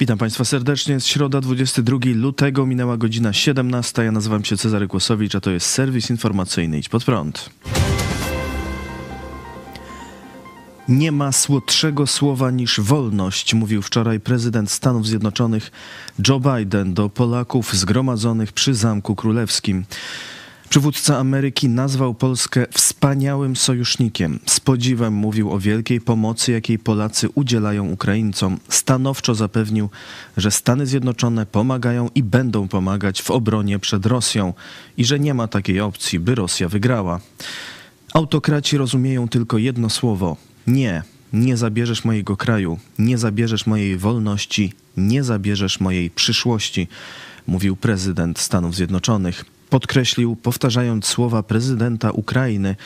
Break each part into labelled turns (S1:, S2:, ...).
S1: Witam Państwa serdecznie. Jest środa, 22 lutego, minęła godzina 17. Ja nazywam się Cezary Kłosowicz, a to jest serwis informacyjny Idź Pod Prąd. Nie ma słodszego słowa niż wolność, mówił wczoraj prezydent Stanów Zjednoczonych Joe Biden do Polaków zgromadzonych przy Zamku Królewskim. Przywódca Ameryki nazwał Polskę wspaniałym sojusznikiem. Z podziwem mówił o wielkiej pomocy, jakiej Polacy udzielają Ukraińcom. Stanowczo zapewnił, że Stany Zjednoczone pomagają i będą pomagać w obronie przed Rosją i że nie ma takiej opcji, by Rosja wygrała. Autokraci rozumieją tylko jedno słowo: nie. Nie zabierzesz mojego kraju, nie zabierzesz mojej wolności, nie zabierzesz mojej przyszłości, mówił prezydent Stanów Zjednoczonych. Podkreślił, powtarzając słowa prezydenta Ukrainy,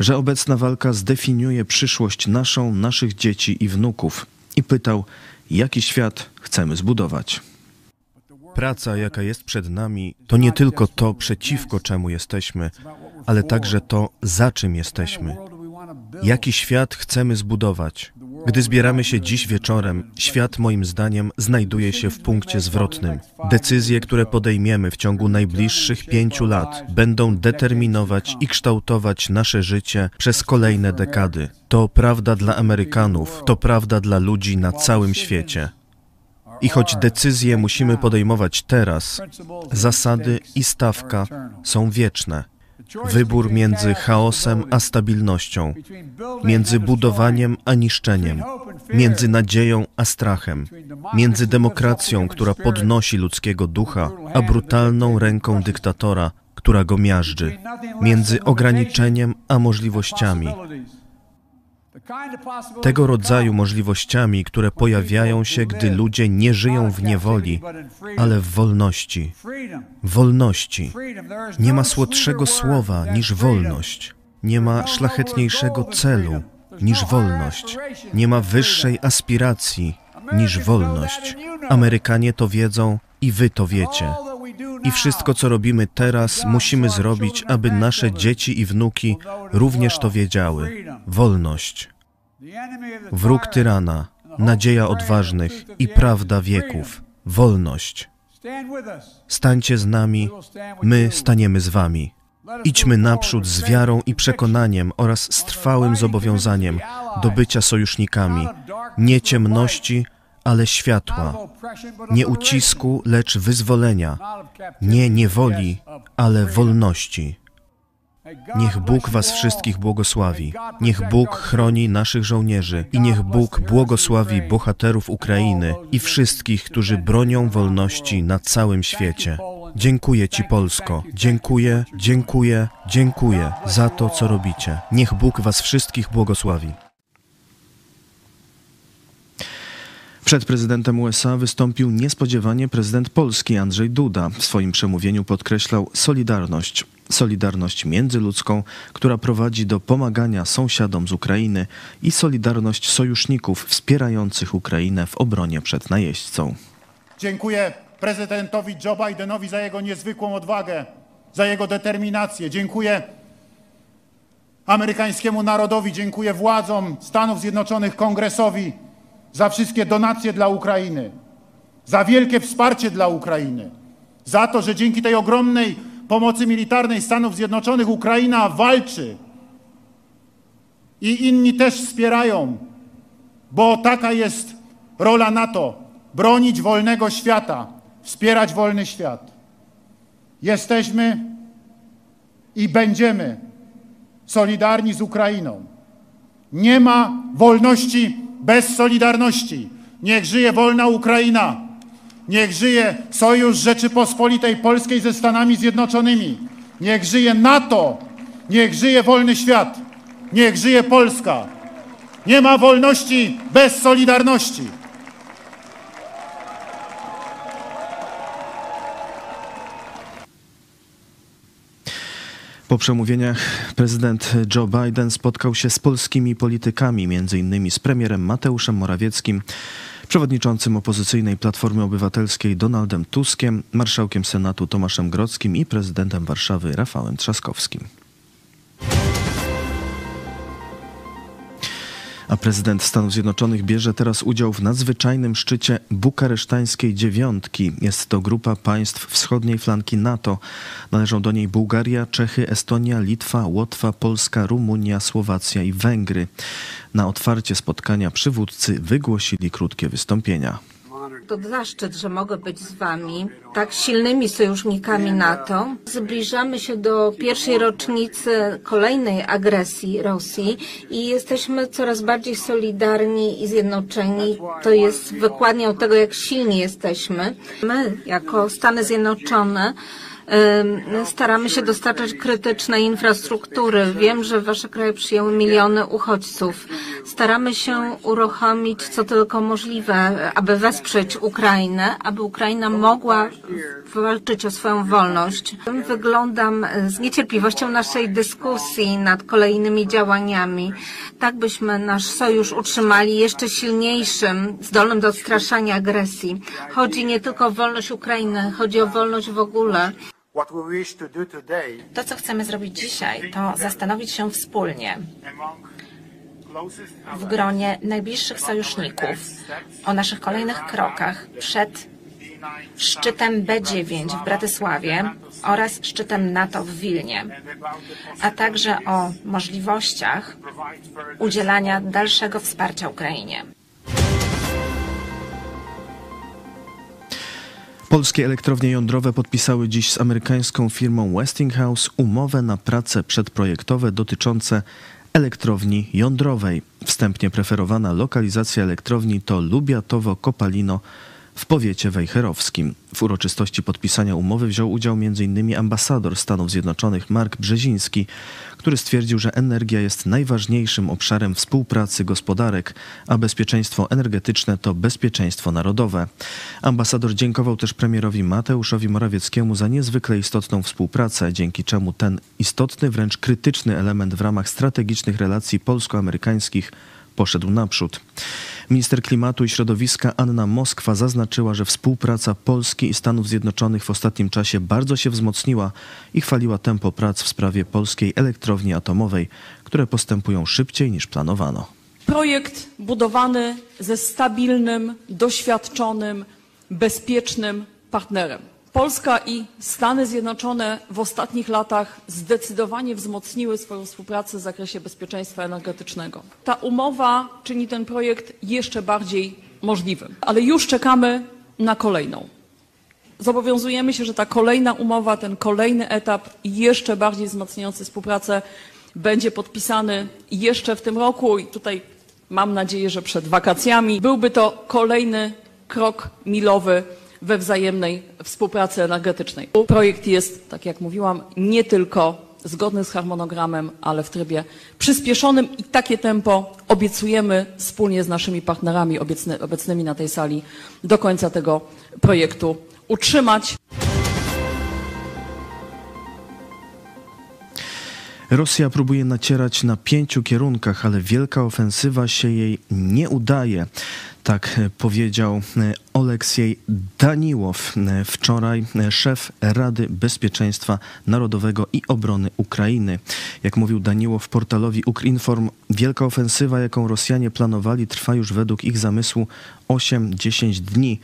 S1: że obecna walka zdefiniuje przyszłość naszą, naszych dzieci i wnuków. I pytał, jaki świat chcemy zbudować. Praca, jaka jest przed nami, to nie tylko to, przeciwko czemu jesteśmy, ale także to, za czym jesteśmy. Jaki świat chcemy zbudować? Gdy zbieramy się dziś wieczorem, świat moim zdaniem znajduje się w punkcie zwrotnym. Decyzje, które podejmiemy w ciągu najbliższych pięciu lat, będą determinować i kształtować nasze życie przez kolejne dekady. To prawda dla Amerykanów, to prawda dla ludzi na całym świecie. I choć decyzje musimy podejmować teraz, zasady i stawka są wieczne. Wybór między chaosem a stabilnością, między budowaniem a niszczeniem, między nadzieją a strachem, między demokracją, która podnosi ludzkiego ducha, a brutalną ręką dyktatora, która go miażdży, między ograniczeniem a możliwościami. Tego rodzaju możliwościami, które pojawiają się, gdy ludzie nie żyją w niewoli, ale w wolności. Wolności. Nie ma słodszego słowa niż wolność. Nie ma szlachetniejszego celu niż wolność. Nie ma wyższej aspiracji niż wolność. Amerykanie to wiedzą i wy to wiecie. I wszystko, co robimy teraz, musimy zrobić, aby nasze dzieci i wnuki również to wiedziały. Wolność. Wróg tyrana, nadzieja odważnych i prawda wieków. Wolność. Stańcie z nami, my staniemy z wami. Idźmy naprzód z wiarą i przekonaniem oraz z trwałym zobowiązaniem do bycia sojusznikami, nie ciemności, ale światła, nie ucisku, lecz wyzwolenia, nie niewoli, ale wolności. Niech Bóg Was wszystkich błogosławi. Niech Bóg chroni naszych żołnierzy i niech Bóg błogosławi bohaterów Ukrainy i wszystkich, którzy bronią wolności na całym świecie. Dziękuję Ci, Polsko. Dziękuję, dziękuję, dziękuję za to, co robicie. Niech Bóg Was wszystkich błogosławi. Przed prezydentem USA wystąpił niespodziewanie prezydent Polski Andrzej Duda. W swoim przemówieniu podkreślał solidarność. Solidarność międzyludzką, która prowadzi do pomagania sąsiadom z Ukrainy i solidarność sojuszników wspierających Ukrainę w obronie przed najeźdźcą.
S2: Dziękuję prezydentowi Joe Bidenowi za jego niezwykłą odwagę, za jego determinację. Dziękuję amerykańskiemu narodowi, dziękuję władzom Stanów Zjednoczonych, kongresowi za wszystkie donacje dla Ukrainy, za wielkie wsparcie dla Ukrainy, za to, że dzięki tej ogromnej pomocy militarnej Stanów Zjednoczonych Ukraina walczy i inni też wspierają, bo taka jest rola NATO bronić wolnego świata, wspierać wolny świat. Jesteśmy i będziemy solidarni z Ukrainą. Nie ma wolności bez solidarności. Niech żyje wolna Ukraina. Niech żyje Sojusz Rzeczypospolitej Polskiej ze Stanami Zjednoczonymi. Niech żyje NATO. Niech żyje wolny świat. Niech żyje Polska. Nie ma wolności bez solidarności.
S1: Po przemówieniach prezydent Joe Biden spotkał się z polskimi politykami, m.in. z premierem Mateuszem Morawieckim, przewodniczącym opozycyjnej Platformy Obywatelskiej Donaldem Tuskiem, marszałkiem Senatu Tomaszem Grodzkim i prezydentem Warszawy Rafałem Trzaskowskim. A prezydent Stanów Zjednoczonych bierze teraz udział w nadzwyczajnym szczycie bukaresztańskiej dziewiątki. Jest to grupa państw wschodniej flanki NATO. Należą do niej Bułgaria, Czechy, Estonia, Litwa, Łotwa, Polska, Rumunia, Słowacja i Węgry. Na otwarcie spotkania przywódcy wygłosili krótkie wystąpienia.
S3: To zaszczyt, że mogę być z Wami, tak silnymi sojusznikami NATO. Zbliżamy się do pierwszej rocznicy kolejnej agresji Rosji i jesteśmy coraz bardziej solidarni i zjednoczeni. To jest wykładnią tego, jak silni jesteśmy. My, jako Stany Zjednoczone, staramy się dostarczać krytycznej infrastruktury. Wiem, że wasze kraje przyjęły miliony uchodźców. Staramy się uruchomić co tylko możliwe, aby wesprzeć Ukrainę, aby Ukraina mogła walczyć o swoją wolność. Wyglądam z niecierpliwością naszej dyskusji nad kolejnymi działaniami, tak byśmy nasz sojusz utrzymali jeszcze silniejszym, zdolnym do odstraszania agresji. Chodzi nie tylko o wolność Ukrainy, chodzi o wolność w ogóle.
S4: To, co chcemy zrobić dzisiaj, to zastanowić się wspólnie w gronie najbliższych sojuszników o naszych kolejnych krokach przed szczytem B9 w Bratysławie oraz szczytem NATO w Wilnie, a także o możliwościach udzielania dalszego wsparcia Ukrainie.
S1: Polskie elektrownie jądrowe podpisały dziś z amerykańską firmą Westinghouse umowę na prace przedprojektowe dotyczące elektrowni jądrowej. Wstępnie preferowana lokalizacja elektrowni to Lubiatowo-Kopalino w powiecie wejherowskim. W uroczystości podpisania umowy wziął udział m.in. ambasador Stanów Zjednoczonych Mark Brzeziński, który stwierdził, że energia jest najważniejszym obszarem współpracy gospodarek, a bezpieczeństwo energetyczne to bezpieczeństwo narodowe. Ambasador dziękował też premierowi Mateuszowi Morawieckiemu za niezwykle istotną współpracę, dzięki czemu ten istotny, wręcz krytyczny element w ramach strategicznych relacji polsko-amerykańskich poszedł naprzód. Minister Klimatu i Środowiska Anna Moskwa zaznaczyła, że współpraca Polski i Stanów Zjednoczonych w ostatnim czasie bardzo się wzmocniła i chwaliła tempo prac w sprawie polskiej elektrowni atomowej, które postępują szybciej niż planowano.
S5: Projekt budowany ze stabilnym, doświadczonym, bezpiecznym partnerem. Polska i Stany Zjednoczone w ostatnich latach zdecydowanie wzmocniły swoją współpracę w zakresie bezpieczeństwa energetycznego. Ta umowa czyni ten projekt jeszcze bardziej możliwym, ale już czekamy na kolejną. Zobowiązujemy się, że ta kolejna umowa, ten kolejny etap jeszcze bardziej wzmacniający współpracę będzie podpisany jeszcze w tym roku i tutaj mam nadzieję, że przed wakacjami. Byłby to kolejny krok milowy we wzajemnej współpracy energetycznej. Projekt jest, tak jak mówiłam, nie tylko zgodny z harmonogramem, ale w trybie przyspieszonym i takie tempo obiecujemy wspólnie z naszymi partnerami obecny, obecnymi na tej sali do końca tego projektu utrzymać.
S1: Rosja próbuje nacierać na pięciu kierunkach, ale wielka ofensywa się jej nie udaje. Tak powiedział Oleksiej Daniłow, wczoraj szef Rady Bezpieczeństwa Narodowego i Obrony Ukrainy. Jak mówił Daniłow portalowi Ukrinform, wielka ofensywa, jaką Rosjanie planowali, trwa już według ich zamysłu 8-10 dni.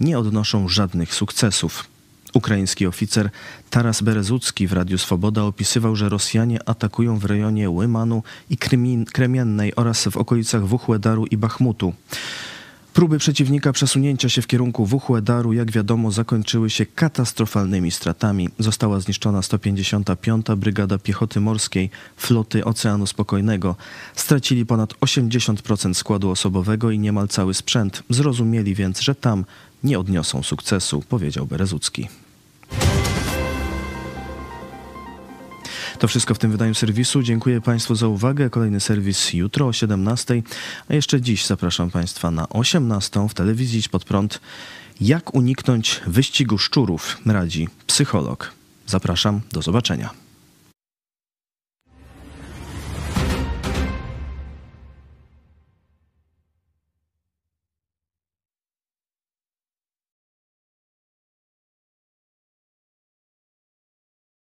S1: Nie odnoszą żadnych sukcesów. Ukraiński oficer Taras Berezucki w Radiu Swoboda opisywał, że Rosjanie atakują w rejonie Łymanu i Kremiennej oraz w okolicach Wuchłedaru i Bachmutu. Próby przeciwnika przesunięcia się w kierunku Wuchłedaru, jak wiadomo, zakończyły się katastrofalnymi stratami. Została zniszczona 155. Brygada Piechoty Morskiej Floty Oceanu Spokojnego. Stracili ponad 80% składu osobowego i niemal cały sprzęt. Zrozumieli więc, że tam nie odniosą sukcesu, powiedział Berezucki. To wszystko w tym wydaniu serwisu. Dziękuję Państwu za uwagę. Kolejny serwis jutro o 17, a jeszcze dziś zapraszam Państwa na 18 w telewizji pod prąd. Jak uniknąć wyścigu szczurów radzi psycholog. Zapraszam, do zobaczenia.